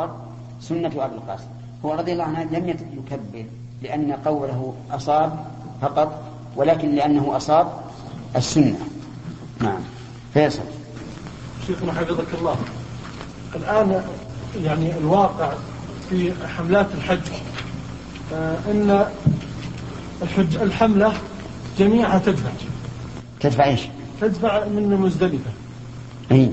تعتبر سنة أبي القاسم. هو رضي الله عنه لم يكبر لأن قوله أصاب فقط ولكن لأنه أصاب السنة. نعم. فيصل. شيخنا حفظك الله. الآن يعني الواقع في حملات الحج. آه، أن الحج الحملة جميعها تدفع. تدفع إيش؟ تدفع من مزدلفة اي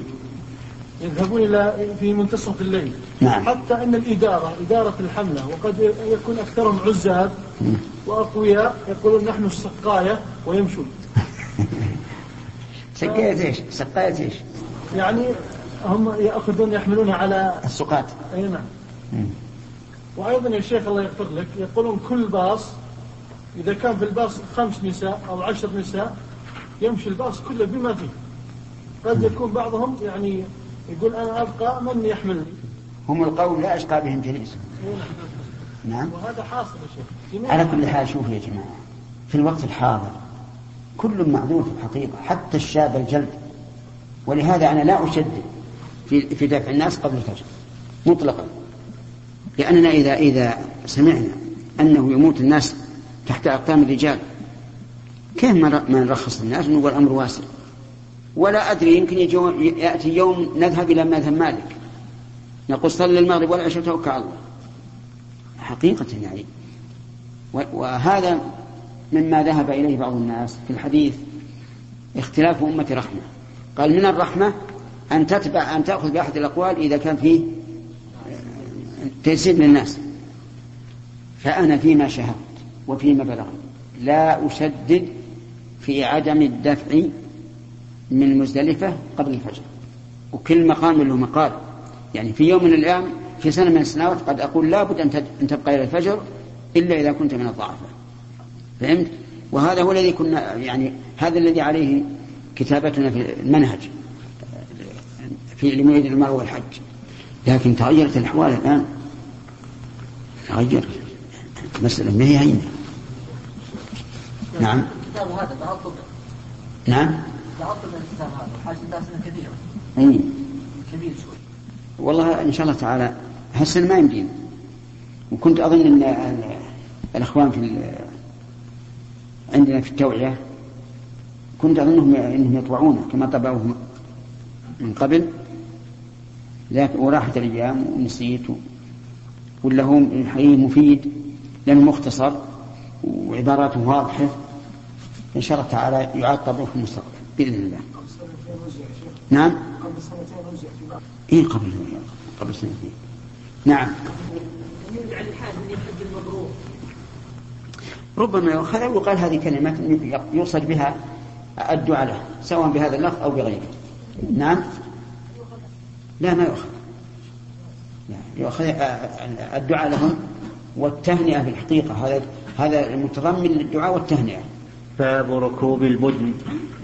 يذهبون إلى في منتصف الليل نعم. حتى أن الإدارة إدارة الحملة وقد يكون أكثرهم عزاب وأقوياء يقولون نحن السقاية ويمشون سقاية إيش؟ سقاية إيش؟ يعني هم يأخذون يحملونها على السقاة أي نعم. وأيضا يا شيخ الله يغفر لك يقولون كل باص إذا كان في الباص خمس نساء أو عشر نساء يمشي الباص كله بما فيه قد يكون بعضهم يعني يقول أنا أبقى من يحملني. هم القوم لا أشقى بهم جليس. نعم. وهذا حاصل يا شيخ. على كل حال شوفوا يا جماعة في الوقت الحاضر كل معذور في الحقيقة حتى الشاب الجلد. ولهذا أنا لا أشدد في في دفع الناس قبل الفجر مطلقا. لأننا إذا إذا سمعنا أنه يموت الناس تحت أقدام الرجال كيف ما نرخص للناس ونقول الأمر واسع؟ ولا أدري يمكن يأتي يوم نذهب إلى مذهب مالك. نقول صلي المغرب والعشاء توكل على الله. حقيقة يعني. وهذا مما ذهب إليه بعض الناس في الحديث اختلاف أمة رحمة. قال من الرحمة أن تتبع أن تأخذ بأحد الأقوال إذا كان فيه تيسير للناس. فأنا فيما شاهدت وفيما بلغت لا أشدد في عدم الدفع من مزدلفة قبل الفجر. وكل مقام له مقال. يعني في يوم من الأيام في سنة من السنوات قد أقول لابد أن تبقى إلى الفجر إلا إذا كنت من الضعفاء. فهمت؟ وهذا هو الذي كنا يعني هذا الذي عليه كتابتنا في المنهج في لمريد المرء والحج. لكن تغيرت الأحوال الآن. تغير المسألة ما هي هينة؟ نعم. هذا نعم. طبع الكتاب هذا حاجة دراسة كبيرة أي. كبير شوي. والله إن شاء الله تعالى هالسنة ما يمدينا وكنت أظن أن ال- الأخوان في عندنا في التوعية كنت أظنهم أنهم يطبعونه كما طبعوه من قبل. لكن وراحت الأيام ونسيت ولا هو مفيد لأنه مختصر وعباراته واضحة. إن شاء الله تعالى يعاد طبعه في المستقبل. بإذن الله. نعم؟ إيه قبل قبل سنتين. نعم. ربما يؤخذ ويقال هذه كلمات يقصد بها الدعاء له سواء بهذا اللفظ أو بغيره. نعم؟ لا ما يؤخذ. يؤخذ الدعاء لهم والتهنئة في الحقيقة هذا هذا متضمن للدعاء والتهنئة. باب ركوب البدن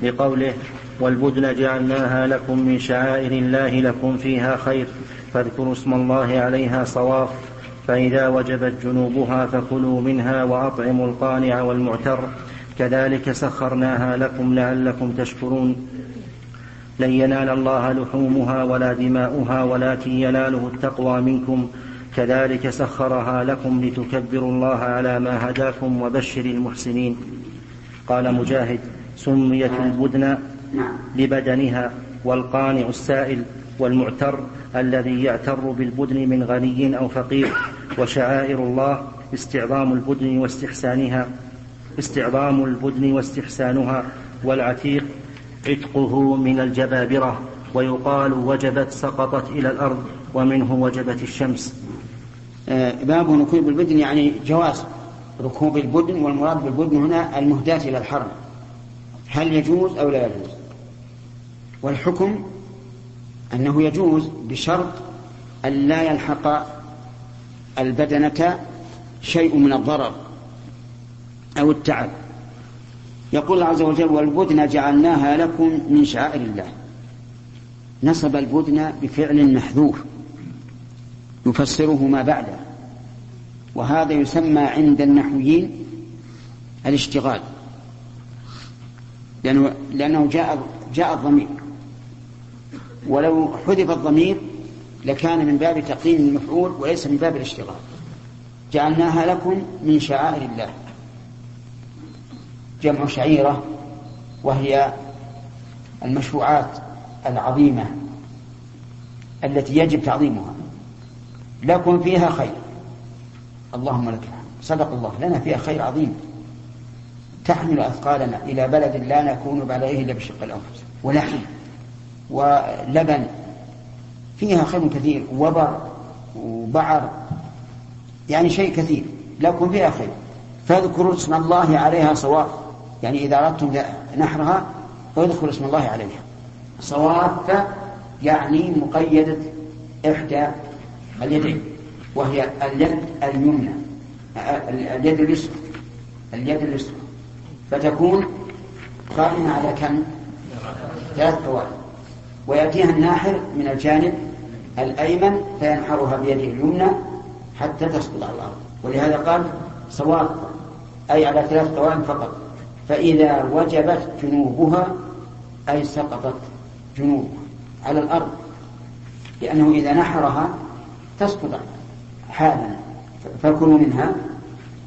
لقوله والبدن جعلناها لكم من شعائر الله لكم فيها خير فاذكروا اسم الله عليها صواف فإذا وجبت جنوبها فكلوا منها وأطعموا القانع والمعتر كذلك سخرناها لكم لعلكم تشكرون لن ينال الله لحومها ولا دماؤها ولكن يناله التقوى منكم كذلك سخرها لكم لتكبروا الله على ما هداكم وبشر المحسنين قال مجاهد سميت البدن لبدنها والقانع السائل والمعتر الذي يعتر بالبدن من غني أو فقير وشعائر الله استعظام البدن واستحسانها استعظام البدن واستحسانها والعتيق عتقه من الجبابرة ويقال وجبت سقطت إلى الأرض ومنه وجبت الشمس. آه، باب ركوب البدن يعني جواز. ركوب البدن والمراد بالبدن هنا المهداة إلى الحرم. هل يجوز أو لا يجوز؟ والحكم أنه يجوز بشرط أن لا يلحق البدنة شيء من الضرر أو التعب. يقول الله عز وجل والبدن جعلناها لكم من شعائر الله. نصب البدن بفعل محذوف. يفسره ما بعده. وهذا يسمى عند النحويين الاشتغال. لأنه, لأنه جاء جاء الضمير. ولو حذف الضمير لكان من باب تقديم المفعول وليس من باب الاشتغال. جعلناها لكم من شعائر الله. جمع شعيرة وهي المشروعات العظيمة التي يجب تعظيمها. لكم فيها خير. اللهم لك الحمد. صدق الله. لنا فيها خير عظيم. تحمل أثقالنا إلى بلد لا نكون عليه إلا بشق الأنفس. ولحم ولبن. فيها خير كثير. وبر وبعر. يعني شيء كثير. لكم فيها خير. فاذكروا اسم الله عليها صواب يعني إذا أردتم نحرها فاذكروا اسم الله عليها. صواب يعني مقيدة إحدى اليدين. وهي اليد اليمنى اليد اليسرى اليد اليسرى. فتكون قائمة على كم؟ ثلاث قوائم ويأتيها الناحر من الجانب الأيمن فينحرها بيده اليمنى حتى تسقط على الأرض. ولهذا قال صواب أي على ثلاث قوائم فقط. فإذا وجبت جنوبها أي سقطت جنوبها على الأرض. لأنه إذا نحرها تسقط حالا فكلوا منها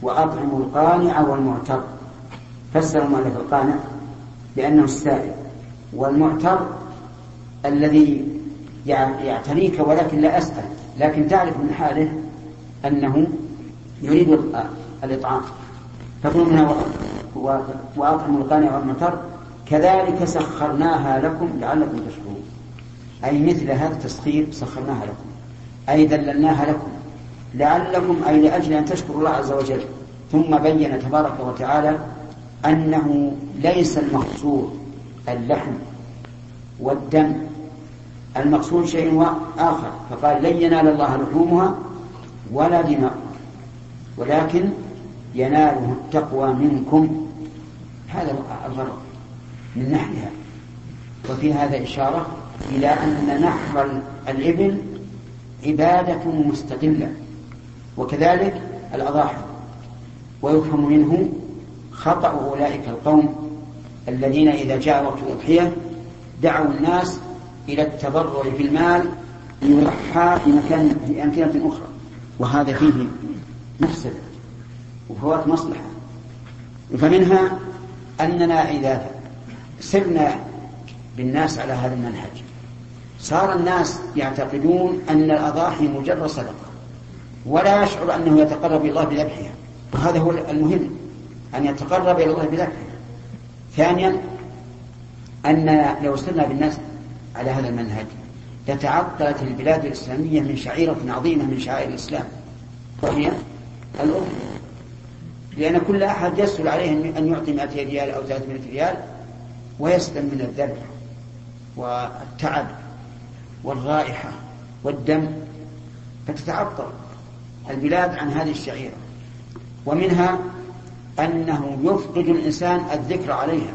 وأطعموا القانع والمعتر. فسر المؤلف القانع بأنه السائل. والمعتر الذي يعتريك ولكن لا أسأل. لكن تعرف من حاله أنه يريد الإطعام. فكلوا منها وأطعموا القانع والمعتر. كذلك سخرناها لكم لعلكم تشكرون. أي مثل هذا التسخير سخرناها لكم. أي دللناها لكم. لعلكم أي لأجل أن تشكروا الله عز وجل. ثم بين تبارك وتعالى أنه ليس المقصود اللحم والدم. المقصود شيء آخر. فقال لن ينال الله لحومها ولا دماؤها. ولكن يناله التقوى منكم. هذا الغرض من نحرها وفي هذا إشارة إلى أن نحر الإبل عبادة مستقلة وكذلك الأضاحي ويفهم منه خطأ أولئك القوم الذين إذا جاء وقت الأضحية دعوا الناس إلى التبرع بالمال ليضحى في مكان في أمكنة أخرى. وهذا فيه مفسدة وفوات مصلحة. فمنها أننا إذا سرنا بالناس على هذا المنهج صار الناس يعتقدون أن الأضاحي مجرد صدقة. ولا يشعر أنه يتقرب إلى الله بذبحها وهذا هو المهم أن يتقرب إلى الله بذبحها ثانيا أن لو سرنا بالناس على هذا المنهج لتعطلت البلاد الإسلامية من شعيرة عظيمة من شعائر الإسلام وهي الأضحية لأن كل أحد يسهل عليه أن يعطي 200 ريال أو 300 ريال ويسلم من الذبح والتعب والرائحة والدم فتتعطل. البلاد عن هذه الشعيرة ومنها أنه يفقد الإنسان الذكر عليها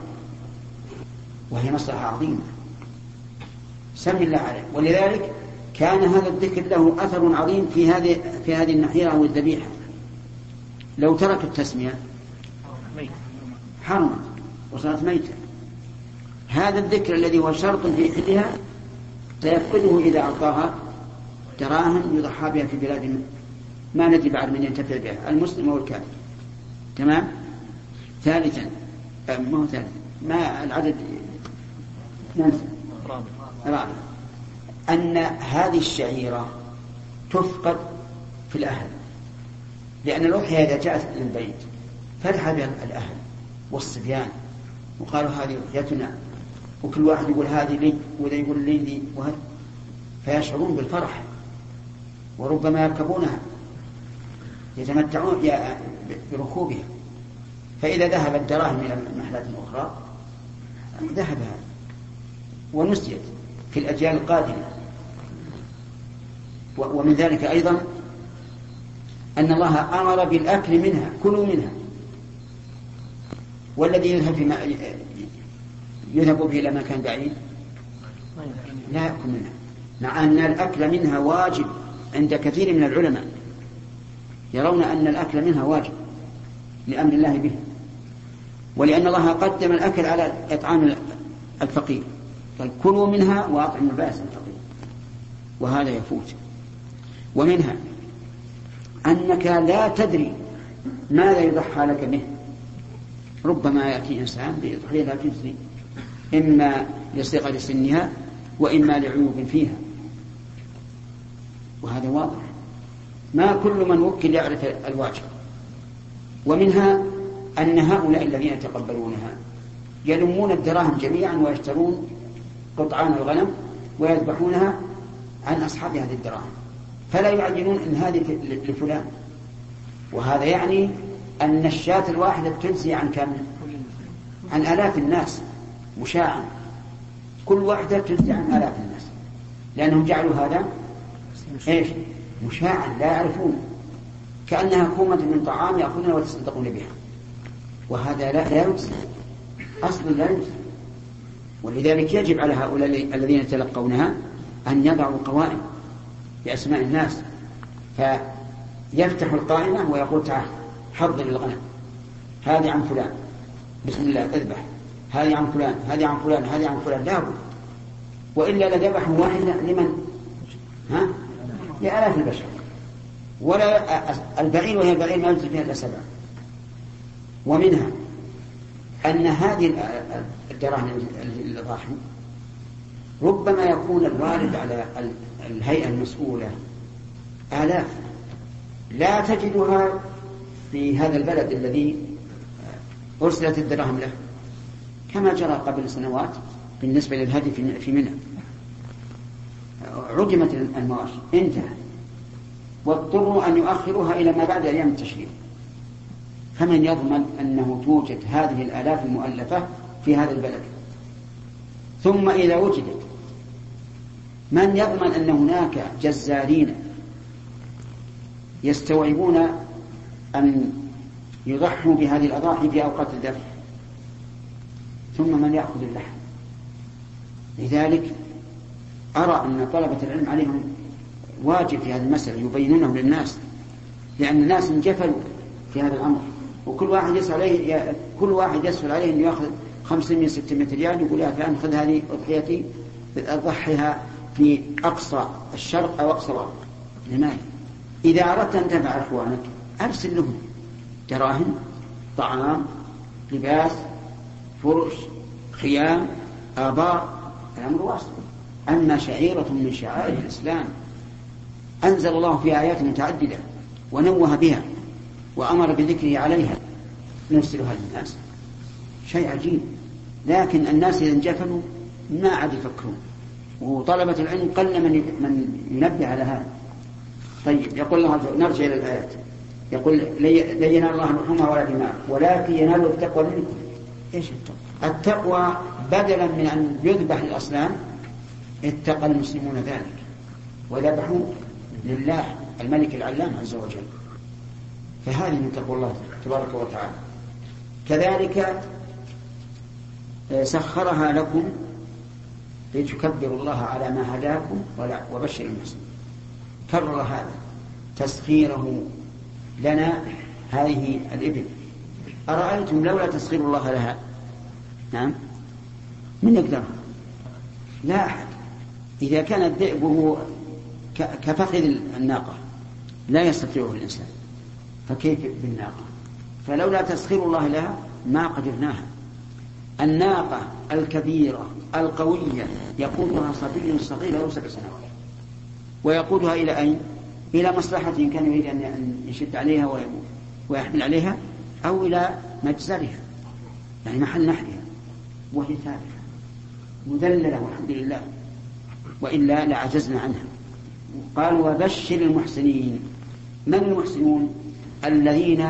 وهي مصلحة عظيمة. سم الله عليه. ولذلك كان هذا الذكر له أثر عظيم في هذه في هذه النحيرة أو الذبيحة. لو ترك التسمية حرمت وصارت ميتة. هذا الذكر الذي هو شرط في حلها سيفقده إذا أعطاها دراهم يضحى بها في بلاد ما ندري بعد من ينتفع بها المسلم أو الكافر. تمام؟ ثالثا ما هو ثالثا ما العدد؟ ننسى رابع. أن هذه الشعيرة تفقد في الأهل لأن الأضحية إذا جاءت إلى البيت فرح بها الأهل والصبيان وقالوا هذه أضحيتنا وكل واحد يقول هذه لي وذا يقول لي لي وهذا. فيشعرون بالفرح وربما يركبونها. يتمتعون بركوبها. فإذا ذهب الدراهم إلى المحلات الأخرى ذهب ونسيت في الأجيال القادمة. ومن ذلك أيضا أن الله أمر بالأكل منها كلوا منها. والذي يذهب في يذهب به إلى مكان بعيد لا يأكل منها. مع أن الأكل منها واجب عند كثير من العلماء. يرون أن الأكل منها واجب لأمر الله به ولأن الله قدم الأكل على إطعام الفقير. قال كلوا منها وأطعموا البائس الفقير. وهذا يفوت. ومنها أنك لا تدري ماذا يضحى لك به. ربما يأتي إنسان بأضحية لا تجزي إما لصغر سنها وإما لعيوب فيها. وهذا واضح. ما كل من وكل يعرف الواجب. ومنها أن هؤلاء الذين يتقبلونها يلمون الدراهم جميعا ويشترون قطعان الغنم ويذبحونها عن أصحاب هذه الدراهم. فلا يعينون أن هذه لفلان. وهذا يعني أن الشاة الواحدة تجزي عن كم؟ عن آلاف الناس مشاعا. كل واحدة تجزي عن آلاف الناس. لأنهم جعلوا هذا إيش؟ مشاعا لا يعرفون. كأنها كومة من طعام يأكلونها ويتصدقون بها. وهذا لا لا يجزي أصلا لا يجزي ولذلك يجب على هؤلاء الذين يتلقونها أن يضعوا قوائم بأسماء الناس. فيفتح القائمة ويقول تعال حضر الغنم هذه عن فلان. بسم الله اذبح. هذه عن فلان. هذه عن فلان. هذه عن فلان. لابد وإلا لذبحوا واحدة لمن؟ ها؟ لآلاف البشر. ولا البعير وهي البعير ما يجزي فيها إلا سبع. ومنها أن هذه الدراهم الإضاحي ربما يكون الوارد على الهيئة المسؤولة آلاف. لا تجدها في هذا البلد الذي أرسلت الدراهم له. كما جرى قبل سنوات بالنسبة للهدي في منى. عدمت المواشي انتهى. واضطروا أن يؤخروها إلى ما بعد أيام التشريق. فمن يضمن أنه توجد هذه الآلاف المؤلفة في هذا البلد. ثم إذا وجدت من يضمن أن هناك جزارين يستوعبون أن يضحوا بهذه الأضاحي في أوقات الذبح؟ ثم من يأخذ اللحم؟ لذلك أرى أن طلبة العلم عليهم واجب في هذه المسألة يبينونه للناس لأن الناس انجفلوا في هذا الأمر. وكل واحد يسأل عليه كل واحد يسأل عليه أنه يأخذ 500 600 ريال يقول يا فلان خذ هذه أضحيتي أضحيها في أقصى الشرق أو أقصى الغرب. لماذا؟ إذا أردت أن تنفع إخوانك أرسل لهم دراهم طعام لباس فرش خيام آباء الأمر واسع. أما شعيرة من شعائر الإسلام أنزل الله في آيات متعددة ونوه بها وأمر بذكره عليها نرسلها للناس. شيء عجيب. لكن الناس إذا انجفلوا ما عاد يفكرون. وطلبة العلم قل من من ينبه على هذا. طيب يقول الله نرجع إلى الآيات. يقول لن ينال الله لحومها ولا دماء ولكن ينال التقوى منكم. إيش التقوى؟ التقوى بدلا من أن يذبح للاصنام اتقى المسلمون ذلك وذبحوا لله الملك العلام عز وجل. فهذه من تقوى الله تبارك وتعالى. كذلك آه، سخرها لكم لتكبروا الله على ما هداكم وبشر المسلمين كرر هذا. تسخيره لنا هذه الإبل. أرأيتم لولا تسخير الله لها؟ نعم. من يقدر لا أحد. إذا كان الذئب هو كفخذ الناقة لا يستطيعه الإنسان. فكيف بالناقة؟ فلولا تسخير الله لها ما قدرناها. الناقة الكبيرة القوية يقودها صبي صغير له سبع سنوات. ويقودها إلى أين؟ إلى مصلحة إن كان يريد أن يشد عليها ويحمل عليها أو إلى مجزرها يعني محل نحرها وهي ثابتة مذللة والحمد لله. وإلا لعجزنا عنها. قال وبشر المحسنين. من المحسنون؟ الذين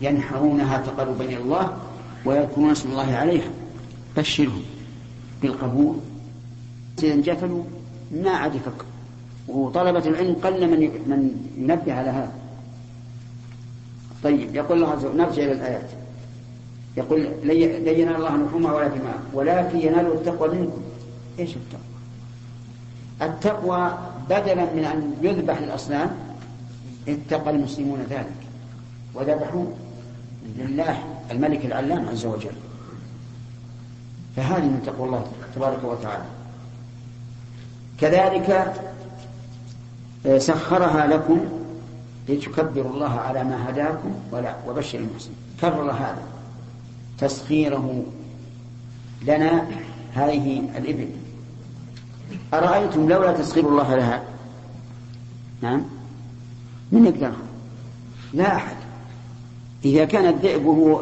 ينحرونها تقربا إلى الله ويذكرون اسم الله عليها. بشرهم بالقبول. إذا انجفلوا ما عاد يفكر وطلبة العلم قل من من ينبه على هذا. طيب يقول الله عز وجل نرجع إلى الآيات. يقول لن ينال الله لحومها ولا دماء ولكن ينال التقوى منكم. إيش التقوى؟ التقوى بدلا من أن يذبح الأصنام اتقى المسلمون ذلك. وذبحوا لله الملك العلام عز وجل. فهذه من تقوى الله تبارك وتعالى. كذلك آه، سخرها لكم لتكبروا الله على ما هداكم ولا وبشر المحسنين. كرر هذا. تسخيره لنا هذه الإبل. أرأيتم لولا تسخير الله لها؟ نعم. من يقدرها لا أحد. إذا كان الذئب هو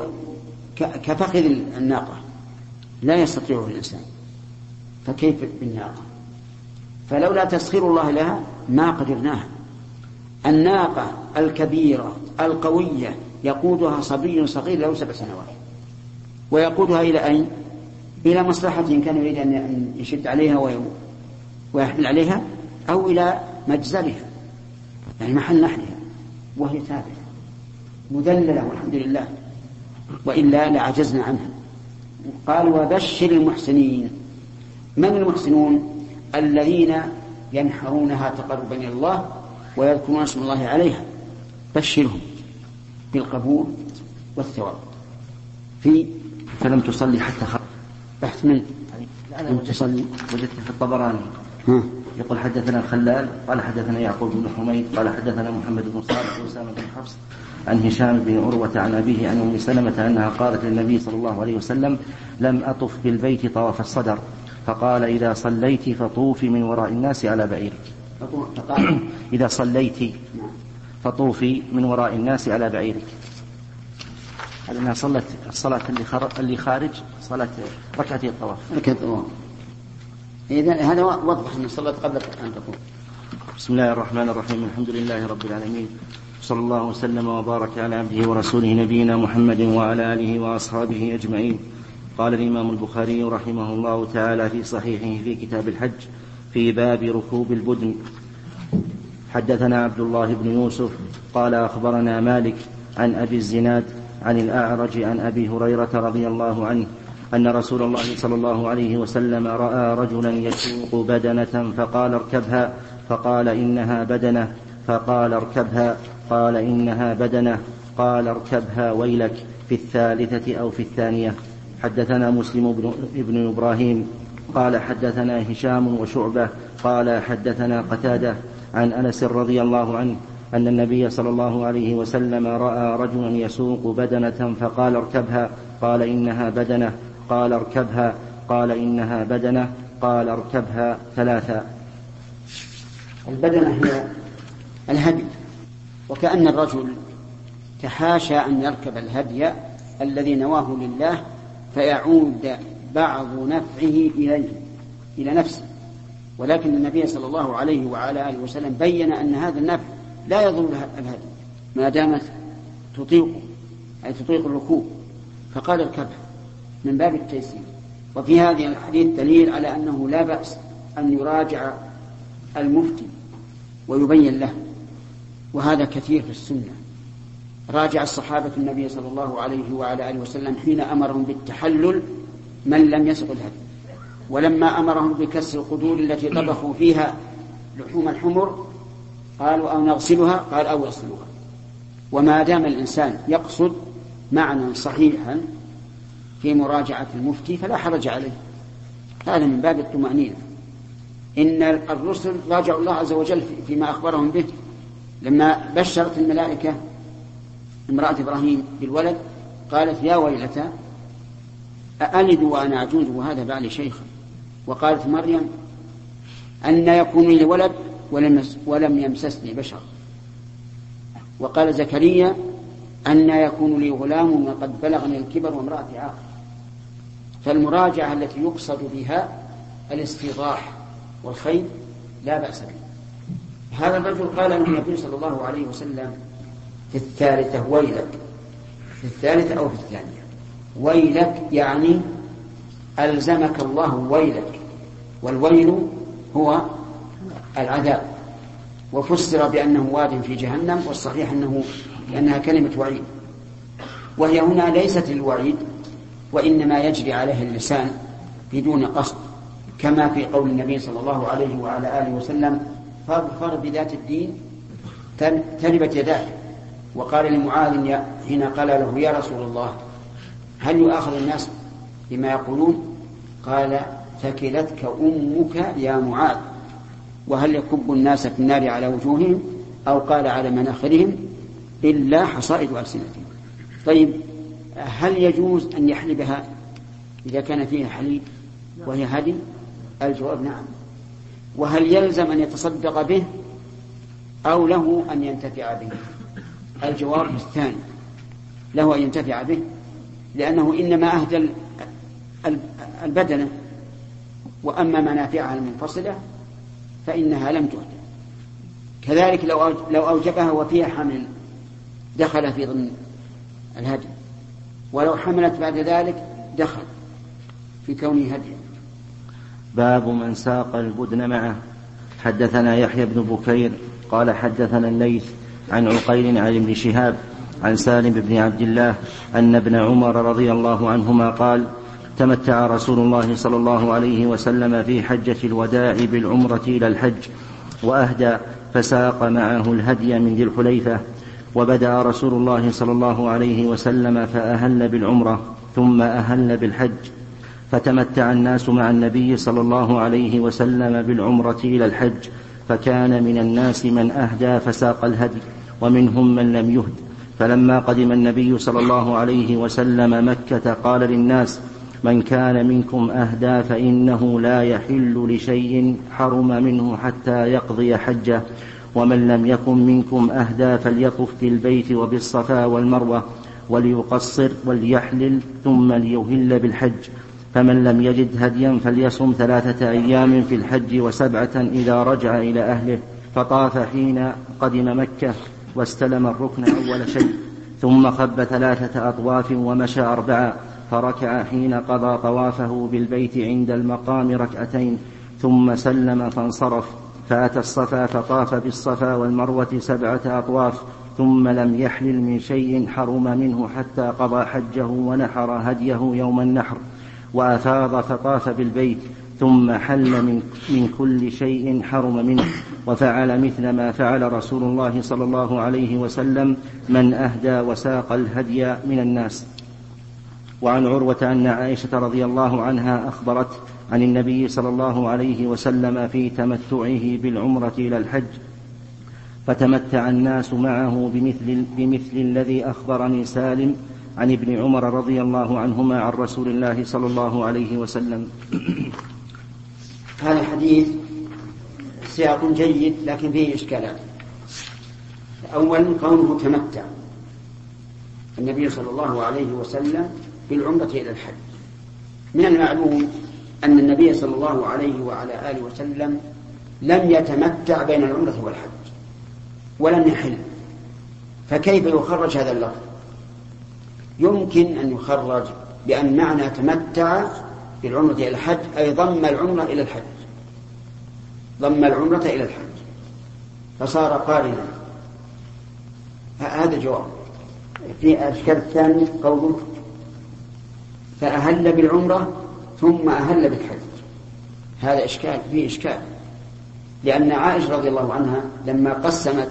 كفخذ الناقة لا يستطيعه الإنسان. فكيف بالناقة؟ فلولا تسخير الله لها ما قدرناها. الناقة الكبيرة القوية يقودها صبي صغير له سبع سنوات. ويقودها إلى أين؟ إلى مصلحة إن كان يريد أن يشد عليها ويحمل عليها أو إلى مجزرها يعني محل نحلها وهي ثابتة مذللة والحمد لله وإلا لعجزنا عنها. قال وبشر المحسنين. من المحسنون؟ الذين ينحرونها تقربا إلى الله ويذكرون اسم الله عليها. بشرهم بالقبول والثواب. في فلم تصلي حتى خرج. بحث من لم تصلي. وجدت في الطبراني. يقول حدثنا الخلال قال حدثنا يعقوب بن حميد قال حدثنا محمد بن صالح وأسامة بن حفص عن هشام بن عروة عن أبيه عن أم سلمة أنها قالت للنبي صلى الله عليه وسلم لم أطف بالبيت طواف الصدر. فقال إذا صليت فطوفي من وراء الناس على بعيرك. إذا صليت فطوفي من وراء الناس على بعيرك. على أنها صلت الصلاة اللي, اللي خارج صلاة ركعتي الطواف. ركعتي الطواف. إذا هذا وضح أن صلت قبل أن تطوف بسم الله الرحمن الرحيم. الحمد لله رب العالمين. صلى الله وسلم وبارك على عبده ورسوله نبينا محمد وعلى آله وأصحابه أجمعين. قال الإمام البخاري رحمه الله تعالى في صحيحه في كتاب الحج في باب ركوب البدن. حدثنا عبد الله بن يوسف قال أخبرنا مالك عن أبي الزناد عن الأعرج عن أبي هريرة رضي الله عنه أن رسول الله صلى الله عليه وسلم رأى رجلا يسوق بدنة فقال اركبها فقال إنها بدنة فقال اركبها قال إنها بدنة قال اركبها ويلك في الثالثة أو في الثانية. حدثنا مسلم بن, إبراهيم قال حدثنا هشام وشعبة قال حدثنا قتادة عن أنس رضي الله عنه أن النبي صلى الله عليه وسلم رأى رجلا يسوق بدنة فقال اركبها قال إنها بدنة. قال اركبها قال إنها بدنة قال اركبها ثلاثا البدنة هي الهدي وكأن الرجل تحاشى أن يركب الهدي الذي نواه لله فيعود بعض نفعه إليه إلى نفسه. ولكن النبي صلى الله عليه وعلى آله وسلم بين أن هذا النفع لا يضر الهدي ما دامت تطيق أي تطيق الركوب. فقال اركبها. من باب التيسير. وفي هذه الحديث دليل على أنه لا بأس أن يراجع المفتي ويبين له وهذا كثير في السنة. راجع الصحابة النبي صلى الله عليه وعلى آله وسلم حين أمرهم بالتحلل من لم يسق الهدي. ولما أمرهم بكسر القدور التي طبخوا فيها لحوم الحمر قالوا أو نغسلها؟ قال أو يغسلوها وما دام الإنسان يقصد معنى صحيحا في مراجعة المفتي فلا حرج عليه. هذا من باب الطمأنينة. إن الرسل راجعوا الله عز وجل فيما أخبرهم به. لما بشرت الملائكة امرأة إبراهيم بالولد قالت يا ويلتى أألد وأنا عجوز وهذا بعلي شيخا؟ وقالت مريم أن يكون لي ولد ولم ولم يمسسني بشر. وقال زكريا أن يكون لي غلام وقد بلغني الكبر وامرأتي عاقل فالمراجعة التي يقصد بها الاستيضاح والخير لا بأس به هذا الرجل قال له النبي صلى الله عليه وسلم في الثالثة ويلك. في الثالثة أو في الثانية. ويلك يعني ألزمك الله ويلك والويل هو العذاب. وفسر بأنه واد في جهنم والصحيح أنه لأنها كلمة وعيد. وهي هنا ليست للوعيد وإنما يجري عليه اللسان بدون قصد كما في قول النبي صلى الله عليه وعلى آله وسلم فاظفر بذات الدين تربت يداك. وقال لمعاذ حين قال له يا رسول الله هل يؤاخذ الناس بما يقولون؟ قال ثكلتك أمك يا معاذ وهل يكب الناس في النار على وجوههم أو قال على مناخرهم إلا حصائد ألسنتهم؟ طيب هل يجوز أن يحلبها إذا كان فيها حليب وهي هدي الجواب نعم. وهل يلزم أن يتصدق به أو له أن ينتفع به؟ الجواب الثاني له أن ينتفع به لأنه إنما أهدى البدنة وأما منافعها المنفصلة فإنها لم تهدى. كذلك لو لو أوجبها وفيها حمل دخل في ضمن الهدي ولو حملت بعد ذلك دخل في كونه هديا باب من ساق البدن معه. حدثنا يحيى بن بكير قال حدثنا الليث عن عقيل عن ابن شهاب عن سالم بن عبد الله أن ابن عمر رضي الله عنهما قال تمتع رسول الله صلى الله عليه وسلم في حجة الوداع بالعمرة إلى الحج وأهدى فساق معه الهدي من ذي الحليفة. وبدأ رسول الله صلى الله عليه وسلم فأهل بالعمرة ثم أهل بالحج فتمتع الناس مع النبي صلى الله عليه وسلم بالعمرة إلى الحج فكان من الناس من أهدى فساق الهدي ومنهم من لم يهد. فلما قدم النبي صلى الله عليه وسلم مكة قال للناس من كان منكم أهدى فإنه لا يحل لشيء حرم منه حتى يقضي حجه ومن لم يكن منكم أهدى فليطف بالبيت وبالصفا والمروة وليقصر وليحلل ثم ليهل بالحج. فمن لم يجد هديا فليصم ثلاثة أيام في الحج وسبعة إذا رجع إلى أهله. فطاف حين قدم مكة واستلم الركن أول شيء. ثم خب ثلاثة أطواف ومشى أربعا فركع حين قضى طوافه بالبيت عند المقام ركعتين. ثم سلم فانصرف. فأتى الصفا فطاف بالصفا والمروة سبعة أطواف ثم لم يحلل من شيء حرم منه حتى قضى حجه ونحر هديه يوم النحر وأفاض فطاف بالبيت ثم حل من, من كل شيء حرم منه وفعل مثل ما فعل رسول الله صلى الله عليه وسلم من أهدى وساق الهدي من الناس. وعن عروة أن عائشة رضي الله عنها أخبرت عن النبي صلى الله عليه وسلم في تمتعه بالعمرة إلى الحج فتمتع الناس معه بمثل, بمثل الذي أخبرني سالم عن ابن عمر رضي الله عنهما عن رسول الله صلى الله عليه وسلم. هذا الحديث سياق جيد لكن فيه إشكالات. أولا قوله تمتع النبي صلى الله عليه وسلم بالعمرة إلى الحج. من المعلوم أن النبي صلى الله عليه وعلى آله وسلم لم يتمتع بين العمرة والحج ولم يحل. فكيف يخرج هذا اللفظ؟ يمكن أن يخرج بأن معنى تمتع بالعمرة إلى الحج أي ضم العمرة إلى الحج. ضم العمرة إلى الحج. فصار قارنا. هذا جواب في الإشكال الثاني قوله فأهل بالعمرة ثم أهل بالحج. هذا إشكال فيه إشكال. لأن عائشة رضي الله عنها لما قسمت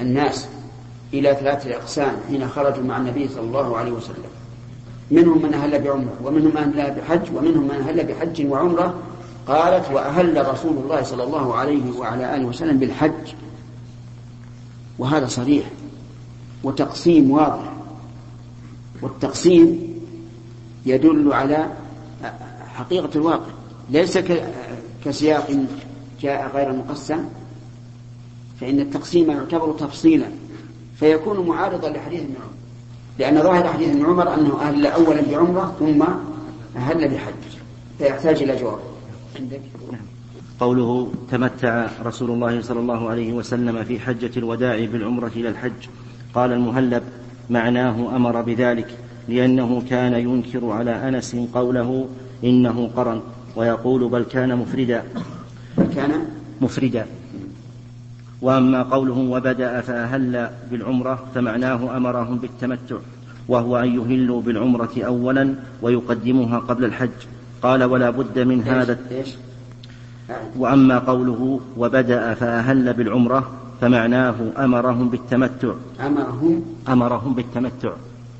الناس إلى ثلاثة أقسام حين خرجوا مع النبي صلى الله عليه وسلم. منهم من أهل بعمرة ومنهم من أهل بحج ومنهم من أهل بحج وعمرة. قالت وأهل رسول الله صلى الله عليه وعلى آله وسلم بالحج. وهذا صريح. وتقسيم واضح. والتقسيم يدل على حقيقة الواقع. ليس كسياق جاء غير مقسم فإن التقسيم يعتبر تفصيلا فيكون معارضا لحديث ابن عمر. لأن ظاهر حديث ابن عمر أنه أهل أولا بعمرة ثم أهل بحج فيحتاج إلى جواب. عندك؟ قوله تمتع رسول الله صلى الله عليه وسلم في حجة الوداع بالعمرة إلى الحج قال المهلب معناه أمر بذلك لأنه كان ينكر على أنس قوله إنه قرن ويقول بل كان مفردا. بل كان؟ مفردا. وأما قوله وبدأ فأهل بالعمرة فمعناه أمرهم بالتمتع وهو أن يهلوا بالعمرة أولا ويقدموها قبل الحج. قال ولا بد من هذا. وأما قوله وبدأ فأهل بالعمرة فمعناه أمرهم بالتمتع. أمرهم؟ أمرهم بالتمتع.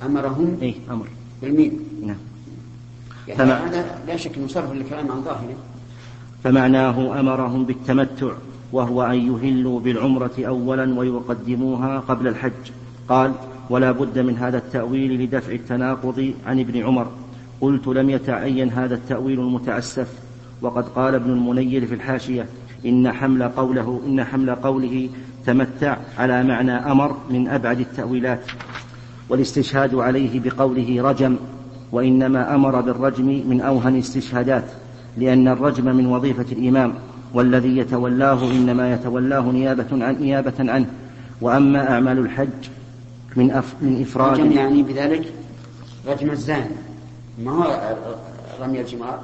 أمرهم؟ إيه أمر. بالميم نعم. يعني هذا لا شك إنه صرف الكلام عن ظاهره. فمعناه أمرهم بالتمتع وهو أن يهلوا بالعمرة أولا ويقدموها قبل الحج. قال ولا بد من هذا التأويل لدفع التناقض عن ابن عمر. قلت لم يتعين هذا التأويل المتعسف وقد قال ابن المنير في الحاشية إن حمل قوله إن حمل قوله تمتع على معنى أمر من أبعد التأويلات. والاستشهاد عليه بقوله رجم. وإنما أمر بالرجم من أوهن الاستشهادات لأن الرجم من وظيفة الإمام والذي يتولاه إنما يتولاه نيابة عن نيابة عنه. وأما أعمال الحج من أف من إفراد رجم يعني بذلك رجم الزاني ما هو رمي الجمار؟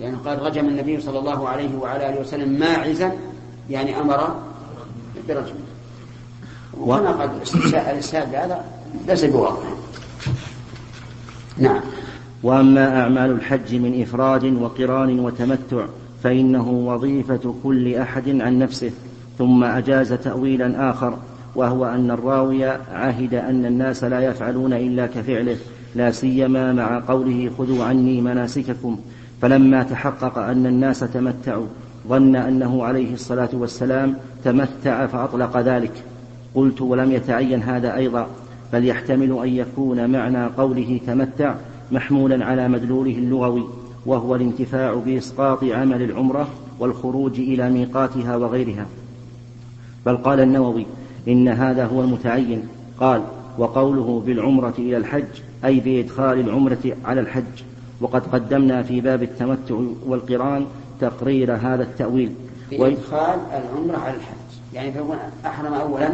لأنه قال رجم النبي صلى الله عليه وعلى آله وسلم ماعزا يعني أمر برجم وكما قال الإسهاد هذا ليس بواضح نعم. وأما أعمال الحج من إفراد وقران وتمتع فإنه وظيفة كل أحد عن نفسه ثم أجاز تأويلا آخر وهو أن الراوي عهد أن الناس لا يفعلون إلا كفعله لا سيما مع قوله خذوا عني مناسككم. فلما تحقق أن الناس تمتعوا ظن أنه عليه الصلاة والسلام تمتع فأطلق ذلك. قلت ولم يتعين هذا أيضا. بل يحتمل أن يكون معنى قوله تمتع محمولا على مدلوله اللغوي وهو الانتفاع بإسقاط عمل العمرة والخروج إلى ميقاتها وغيرها. بل قال النووي إن هذا هو المتعين. قال وقوله بالعمرة إلى الحج أي بإدخال العمرة على الحج. وقد قدمنا في باب التمتع والقران تقرير هذا التأويل. بإدخال العمرة على الحج. يعني فيكون أحرم أولا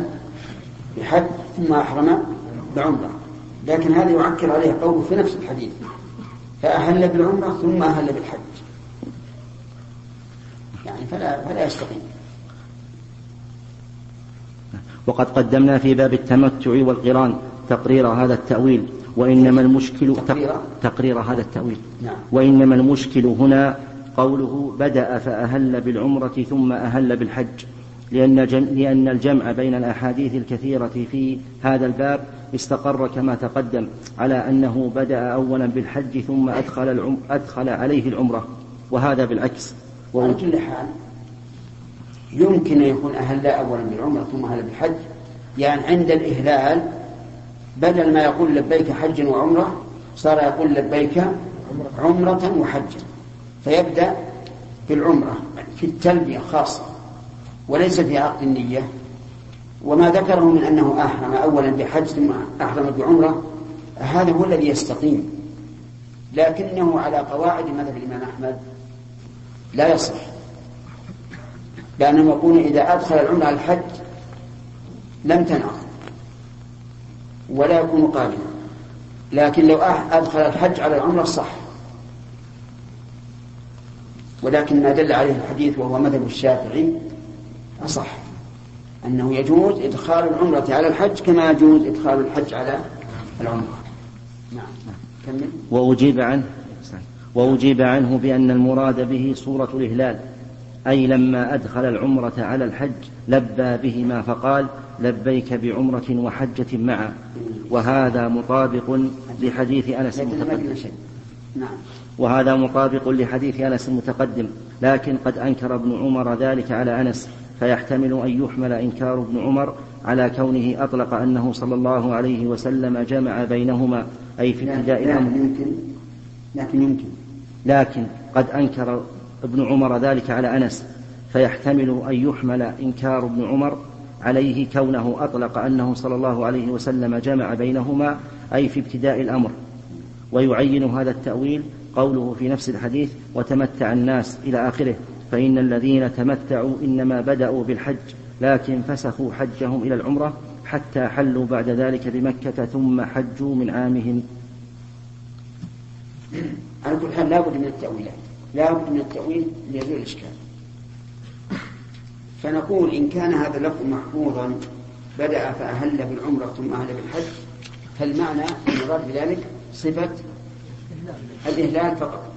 بحج ثم أحرم بعمرة لكن هذا يعكر عليه قوله في نفس الحديث. فأهل بالعمرة ثم أهل بالحج. يعني فلا فلا يستقيم. وقد قدمنا في باب التمتع والقران تقرير هذا التأويل وإنما المشكل تقرير, تقرير هذا التأويل. نعم. وإنما المشكل هنا قوله بدأ فأهل بالعمرة ثم أهل بالحج. لأن, لأن الجمع بين الأحاديث الكثيرة في هذا الباب استقر كما تقدم على أنه بدأ أولا بالحج ثم أدخل, العم أدخل عليه العمرة وهذا بالعكس. وعلى كل حال يمكن أن يكون أهل أولا بالعمرة ثم أهل بالحج. يعني عند الإهلال بدل ما يقول لبيك حجا وعمرة صار يقول لبيك عمرة وحجا فيبدأ بالعمرة في التلبية خاصة وليس في عقد النية. وما ذكره من أنه أحرم أولا بحج ثم أحرم بعمرة هذا هو الذي يستقيم. لكنه على قواعد مذهب الإمام أحمد لا يصح. لأنهم يقولون إذا أدخل العمرة على الحج لم تنعقد ولا يكون قابلا لكن لو أدخل الحج على العمرة صح. ولكن ما دل عليه الحديث وهو مذهب الشافعي أصح. أنه يجوز إدخال العمرة على الحج كما يجوز إدخال الحج على العمرة. نعم. كمل. وأجيب عنه وأجيب عنه بأن المراد به صورة الإهلال أي لما أدخل العمرة على الحج لبى بهما فقال لبيك بعمرة وحجة معا. وهذا مطابق لحديث أنس المتقدم. نعم. وهذا مطابق لحديث أنس المتقدم. لكن قد أنكر ابن عمر ذلك على أنس. فيحتمل أن يحمل إنكار ابن عمر على كونه أطلق أنه صلى الله عليه وسلم جمع بينهما أي في ابتداء الأمر. يمكن. لكن يمكن. لكن قد أنكر ابن عمر ذلك على أنس فيحتمل أن يحمل إنكار ابن عمر عليه كونه أطلق أنه صلى الله عليه وسلم جمع بينهما أي في ابتداء الأمر. ويعين هذا التأويل قوله في نفس الحديث وتمتع الناس إلى آخره فإن الذين تمتعوا إنما بدأوا بالحج لكن فسخوا حجهم إلى العمرة حتى حلوا بعد ذلك بمكة ثم حجوا من عامهم. على كل حال لابد من التأويلات لابد من التأويل ليزول الإشكال. فنقول إن كان هذا اللفظ محفوظا بدأ فأهل بالعمرة ثم أهل بالحج فالمعنى المراد بذلك صفة الإهلال فقط.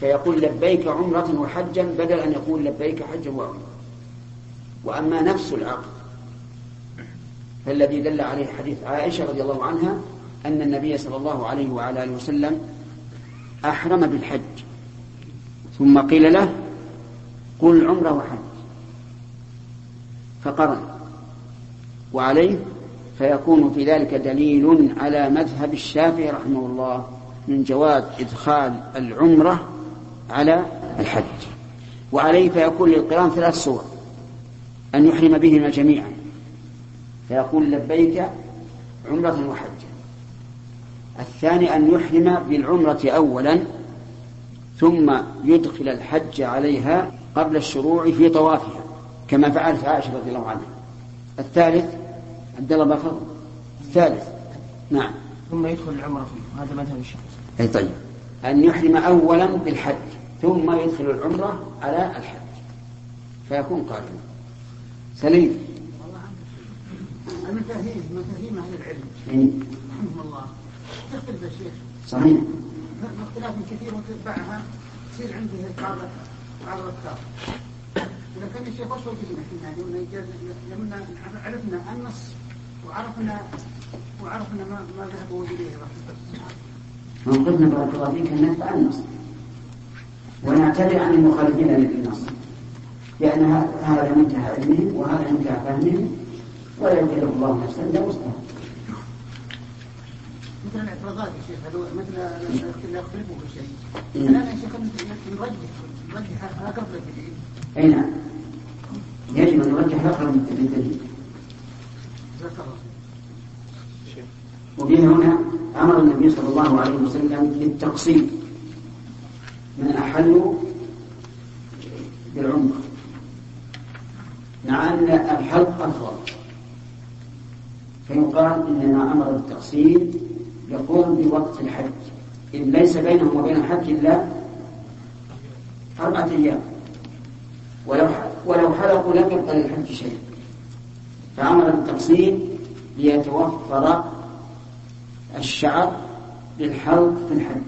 فيقول لبيك عمرة وحجا بدل أن يقول لبيك حجا وعمرة. وأما نفس العقد فالذي دل عليه حديث عائشة رضي الله عنها أن النبي صلى الله عليه وعلى آله وسلم أحرم بالحج. ثم قيل له قل عمرة وحج. فقرن. وعليه فيكون في ذلك دليل على مذهب الشافعي رحمه الله من جواز إدخال العمرة على الحج. وعليه فيكون للقران ثلاث صور. أن يحرم بهما جميعا. فيقول لبيك عمرة وحجة الثاني أن يحرم بالعمرة أولا ثم يدخل الحج عليها قبل الشروع في طوافها كما فعلت عائشة رضي الله عنها. الثالث عبد الله بفضل الثالث نعم. ثم يدخل العمرة فيه هذا مذهب الشافعي أي طيب. أن يحرم أولا بالحج ثم يدخل العمرة على الحج. فيكون قارنا سليم. المفاهيم مفاهيم أهل العلم. رحمهم الله. تختلف يا شيخ. صحيح. اختلاف كثير وتتبعها تصير عندي بعض بعض الأفكار. ولكن يا شيخ وش وجدنا إحنا يعني لما عرفنا النص وعرفنا وعرفنا ما ما ذهبوا إليه من قلنا بارك الله فيك أن نتبع النص ونعتذر عن المخالفين للنص لأن هذا منتهى علمهم وهذا منتهى فهمهم. ولا يكلف الله نفسا إلا وسعها. مثل الاعتراضات يا شيخ هذول مثل اللي يختلفوا في شيء. الآن يا شيخ نرجح نرجح أقرب للدليل أي نعم. يجب أن نرجح أقرب للدليل جزاك الله خير وبه هنا أمر النبي صلى الله عليه وسلم بالتقسيم. من أحلوا بالعمرة مع أن الحلق أفضل. فيقال إنما أمر بالتقسيم يقوم بوقت الحج. إذ ليس بينهم وبين الحج إلا أربعة أيام. ولو ولو حلقوا لم يبقى للحج شيء. فأمر بالتقسيم ليتوفر الشعر للحلق في الحج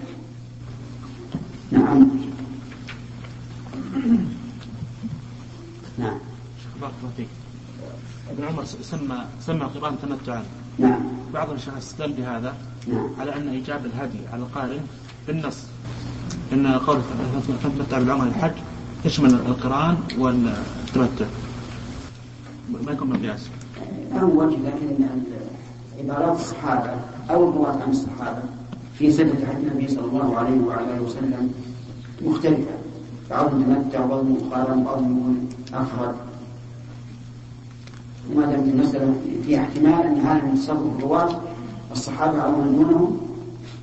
نعم. نعم. بارك الله فيك. ابن عمر سمى سمى القران تمتعا. نعم. بعض الشيخ استدل بهذا نعم. على أن إيجاب الهدي على القارن بالنص. إن قوله تمتع بالعمره الحج يشمل القرآن والتمتع. ما يكون مقياس وجه لكن عبارات الصحابة أو الرواة عن الصحابة في صفة حج النبي صلى الله عليه وعلى آله وسلم مختلفة. بعضهم تمتع وبعضهم قارن وبعضهم أفرد. وما دام المسألة فيها احتمال أن هذا من تصرف الرواة الصحابة أو من دونهم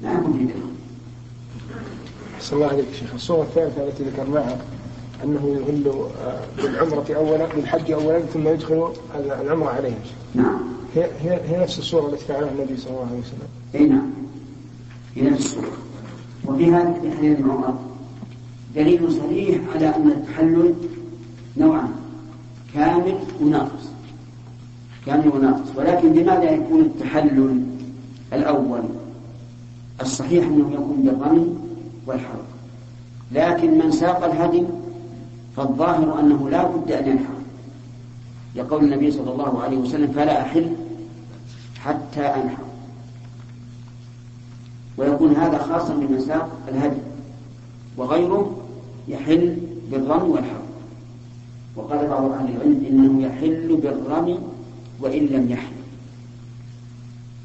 لا يكون في ذلك أحسن الله عليك شيخ. الصورة الثالثة التي ذكرناها أنه يهل آه، بالعمرة أولا بالحج أولا ثم يدخل العمرة عليهم. نعم. هي, هي, هي نفس الصورة التي فعلها النبي صلى الله عليه وسلم. أي نعم. في نفس الصورة. وفيها في حديث ابن عمر. دليل صريح على أن التحلل نوعان كامل وناقص. كامل وناقص. ولكن لماذا يكون التحلل الأول؟ الصحيح أنه يكون بالرمي والحرق لكن من ساق الهدي فالظاهر أنه لا بد أن ينحر يقول النبي صلى الله عليه وسلم فلا أحل حتى أنحر. ويكون هذا خاصا بمن ساق الهدي. وغيره يحل بالرمي والحرق وقال بعض أهل العلم إنه يحل بالرمي وإن لم يحل.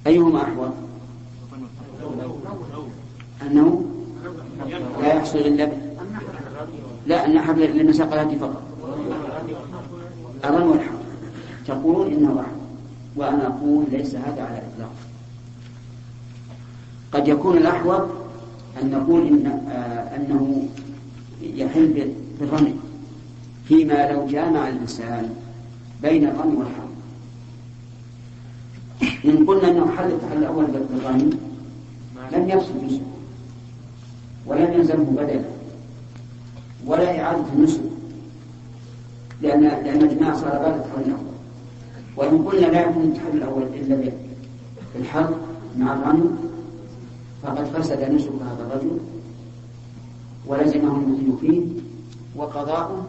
أيهما أحوط أنه لا يحصل إلا ب... لا النحر للمساق الهدي فقط. الرمي والحرق تقولون إنه أحوط وأنا أقول ليس هذا على الإطلاق قد يكون الأحوط أن نقول إن آه أنه يحل بالرمي فيما لو جامع الإنسان بين الرمي والحرم إن قلنا أنه حل التحل الأول بالرمي لم يفسد نسبه ولم يلزمه بدلا ولا إعادة النسب لأن لأن الجماع صار بعد التحل الأول وإن قلنا لا يكون التحل الأول إلا بالحرب مع الرمي فقد فسد نسك هذا الرجل ولزمه المزيد فيه وقضاؤه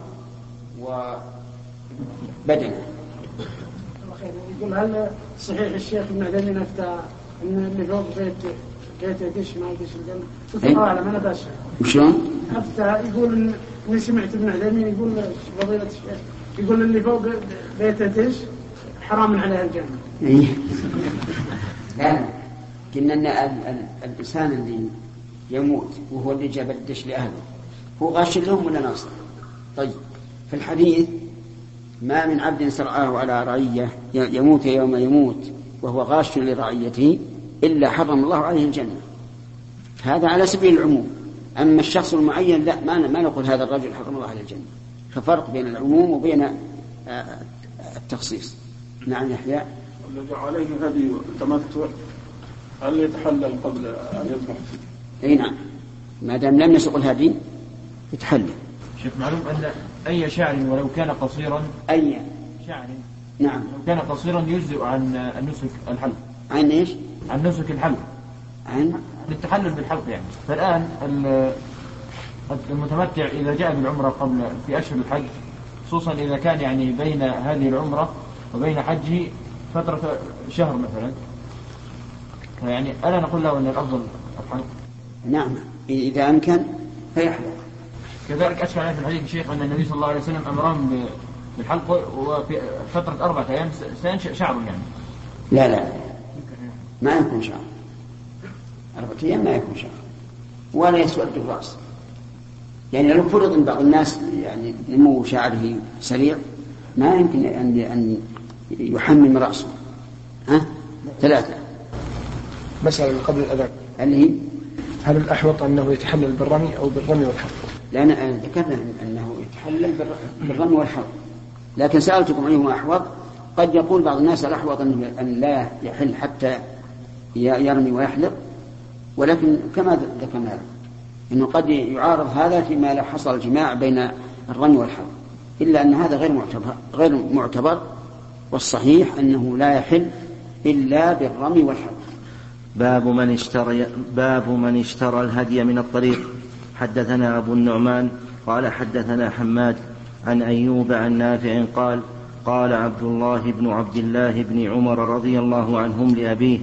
وبدنه يقول هل صحيح الشيخ ابن عثيمين افتى إن اللي فوق بيت بيت يدش ما يدش الجنة؟ اعلم أنا بس وشلون؟ افتى يقول اني سمعت ابن عثيمين يقول فضيلة الشيخ يقول اللي فوق بيته إيش؟ حرام عليه الجنة إيه. لا لا قلنا أن ال- ال- الإنسان اللي يموت وهو اللي جاب الدش لأهله هو غاش لهم ولا ناصر؟ طيب في الحديث ما من عبد سرعاه على رعية ي- يموت يوم يموت وهو غاش لرعيته إلا حرم الله عليه الجنة. هذا على سبيل العموم. أما الشخص المعين لا ما ما نقول هذا الرجل حرم الله عليه الجنة. ففرق بين العموم وبين آه، التخصيص. نعم يحيى. الذي عليه هدي تمتع هل يتحلل قبل أن يذبح؟ أي نعم. ما دام لم يسق الهدي يتحلل. شيخ معلوم أن أي شعر ولو كان قصيرا أي. شعر نعم. لو كان قصيرا يجزئ عن النسك الحلق. عن إيش؟ عن نسك الحلق. عن؟ للتحلل بالحلق يعني. فالآن ال- المتمتع إذا جاء بالعمرة قبل في أشهر الحج خصوصا إذا كان يعني بين هذه العمرة وبين حجه فترة شهر مثلا. يعني ألا نقول له أن الأفضل الحلق نعم. إذا أمكن فيحلق كذلك أشكل عليه في الحديث الشيخ أن النبي صلى الله عليه وسلم أمرهم بالحلق وفي فترة أربعة أيام سينشأ شعر يعني. لا لا. ما يكون شعر. أربعة أيام ما يكون شعر. ولا يسود الرأس. يعني لو فرض أن بعض الناس يعني نمو شعره سريع ما يمكن أن أن يحمم رأسه. ها؟ ثلاثة. مسألة قبل الأذان. اللي هي؟ هل الأحوط أنه يتحلل بالرمي أو بالرمي والحلق؟ لأن ذكرنا أنه يتحلل بالر- بالرمي والحلق. لكن سألتكم أيهما أحوط؟ قد يقول بعض الناس الأحوط أنه أن لا يحل حتى يرمي ويحلق. ولكن كما ذكرنا لكم أنه قد يعارض هذا فيما لو حصل الجماع بين الرمي والحلق. إلا أن هذا غير معتبر غير معتبر. والصحيح أنه لا يحل إلا بالرمي والحلق باب من اشترى باب من اشترى الهدي من الطريق. حدثنا أبو النعمان قال حدثنا حماد عن أيوب عن نافع قال قال عبد الله بن عبد الله بن عمر رضي الله عنهم لأبيه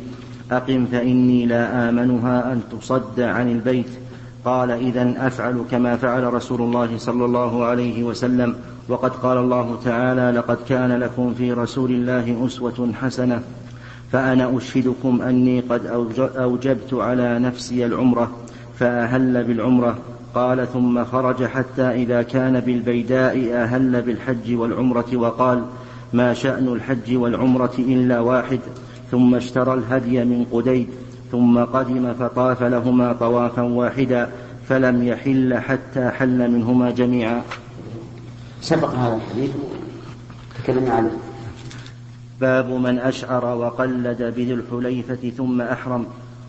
أقم فإني لا آمنها أن تصد عن البيت. قال إذا أفعل كما فعل رسول الله صلى الله عليه وسلم وقد قال الله تعالى لقد كان لكم في رسول الله أسوة حسنة فأنا أشهدكم أني قد أوج- أوجبت على نفسي العمرة فأهل بالعمرة. قال ثم خرج حتى إذا كان بالبيداء أهل بالحج والعمرة وقال ما شأن الحج والعمرة إلا واحد ثم اشترى الهدي من قديد ثم قدم فطاف لهما طوافا واحدا فلم يحل حتى حل منهما جميعا. سبق هذا الحديث. تكلمنا عنه باب من أشعر وقلد بذي الحليفة ثم أحرم.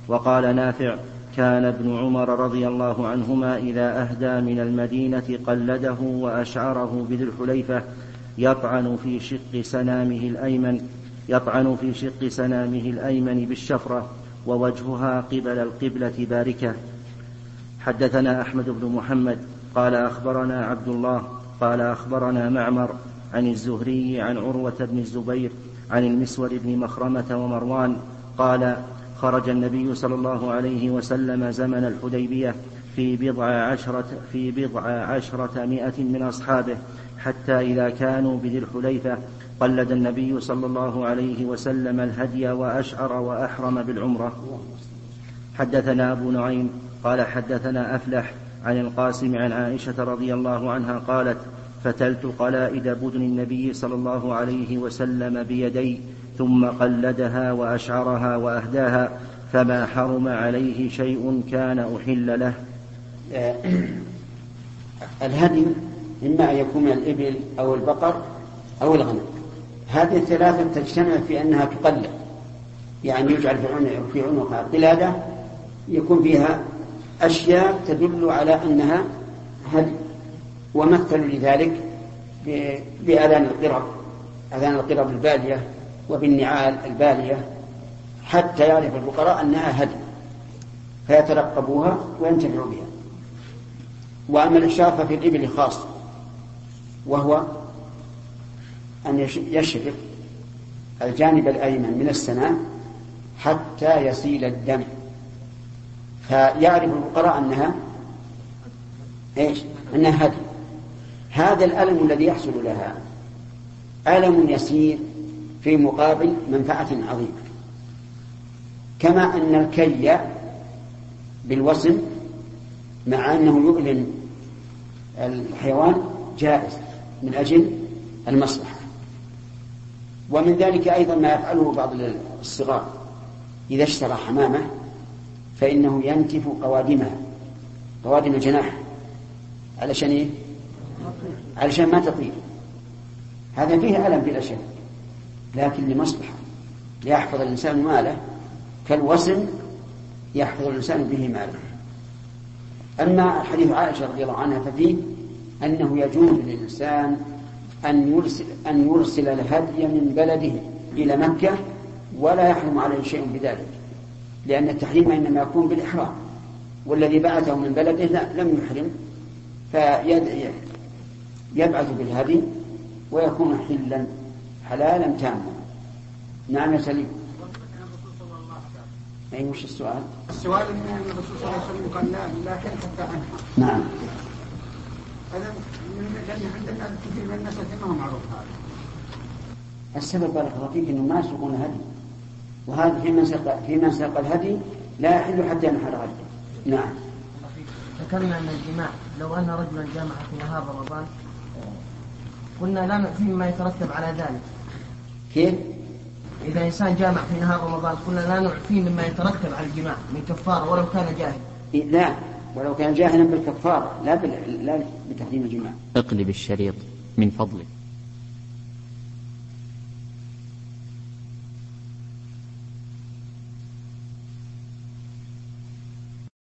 وقال نافع كان ابن عمر رضي الله عنهما إذا أهدى من المدينة قلده وأشعره بذي الحليفة يطعن في شق سنامه الأيمن يطعن في شق سنامه الأيمن بالشفرة ووجهها قبل القبلة باركة. حدثنا أحمد بن محمد قال أخبرنا عبد الله قال أخبرنا معمر عن الزهري عن عروة بن الزبير عن المسور بن مخرمة ومروان قال خرج النبي صلى الله عليه وسلم زمن الحديبية في بضع عشرة في بضع عشرة مائة من أصحابه حتى إذا كانوا بذي الحليفة قلد النبي صلى الله عليه وسلم الهدي وأشعر وأحرم بالعمرة. حدثنا أبو نعيم قال حدثنا أفلح عن القاسم عن عائشة رضي الله عنها قالت فتلت قلائد بدن النبي صلى الله عليه وسلم بيدي ثم قلدها وأشعرها وأهداها فما حرم عليه شيء كان أحل له. آه، الهدي إما أن يكون من الإبل أو البقر أو الغنم. هذه الثلاثة تجتمع في أنها تقلد يعني يجعل في عنق في عنقها قلادة يكون فيها أشياء تدل على أنها هدي ومثلوا لذلك ب- بآذان القرب آذان القرب البالية وبالنعال البالية حتى يعرف الفقراء أنها هدي فيترقبوها وينتفعوا بها. وأما الإشراف ففي الإبل خاصة وهو أن يش- يشرف الجانب الأيمن من السنام حتى يسيل الدم. فيعرف الفقراء أنها إيش؟ أنها هدي. هذا الألم الذي يحصل لها ألم يسير في مقابل منفعة عظيمة. كما أن الكي بالوسم مع أنه يؤلم الحيوان جائز من أجل المصلحة. ومن ذلك أيضا ما يفعله بعض الصغار. إذا اشترى حمامة فإنه ينتف قوادمها قوادم الجناح. علشان إيه؟ علشان ما تطير. هذا فيه ألم بلا شك. لكن لمصلحة. ليحفظ الإنسان ماله. كالوسم يحفظ الإنسان به ماله. أما حديث عائشة رضي الله عنها ففيه أنه يجوز للإنسان أن يرسل أن يرسل الهدي من بلده إلى مكة ولا يحرم عليه شيء بذلك. لأن التحريم إنما يكون بالإحرام والذي بعثه من بلده لا لم يحرم فيبعث بالهدي ويكون حلا حلالا تاما. نعم يا سليم. أي وش السؤال؟ السؤال إن الرسول صلى الله عليه وسلم قال لا لا حتى انحر نعم. هذا من عندنا كثير من الناس ما معروف هذا السبب بارك الله فيك انهم ما يسوقون هدي. وهذا في من ساق في من ساق الهدي لا يحل حتى ينحر هدي نعم. ذكرنا أن الجماع لو أن رجلا جامع في نهار رمضان قلنا لا نعفيه مما يترتب على ذلك. كيف؟ إذا إنسان جامع في نهار رمضان قلنا لا نعفيه مما يترتب على الجماع من كفارة ولو كان جاهل إيه، لا. ولو كان جاهلا بالكفارة لا بال... لا بتحريم الجماع. اقلب الشريط من فضلك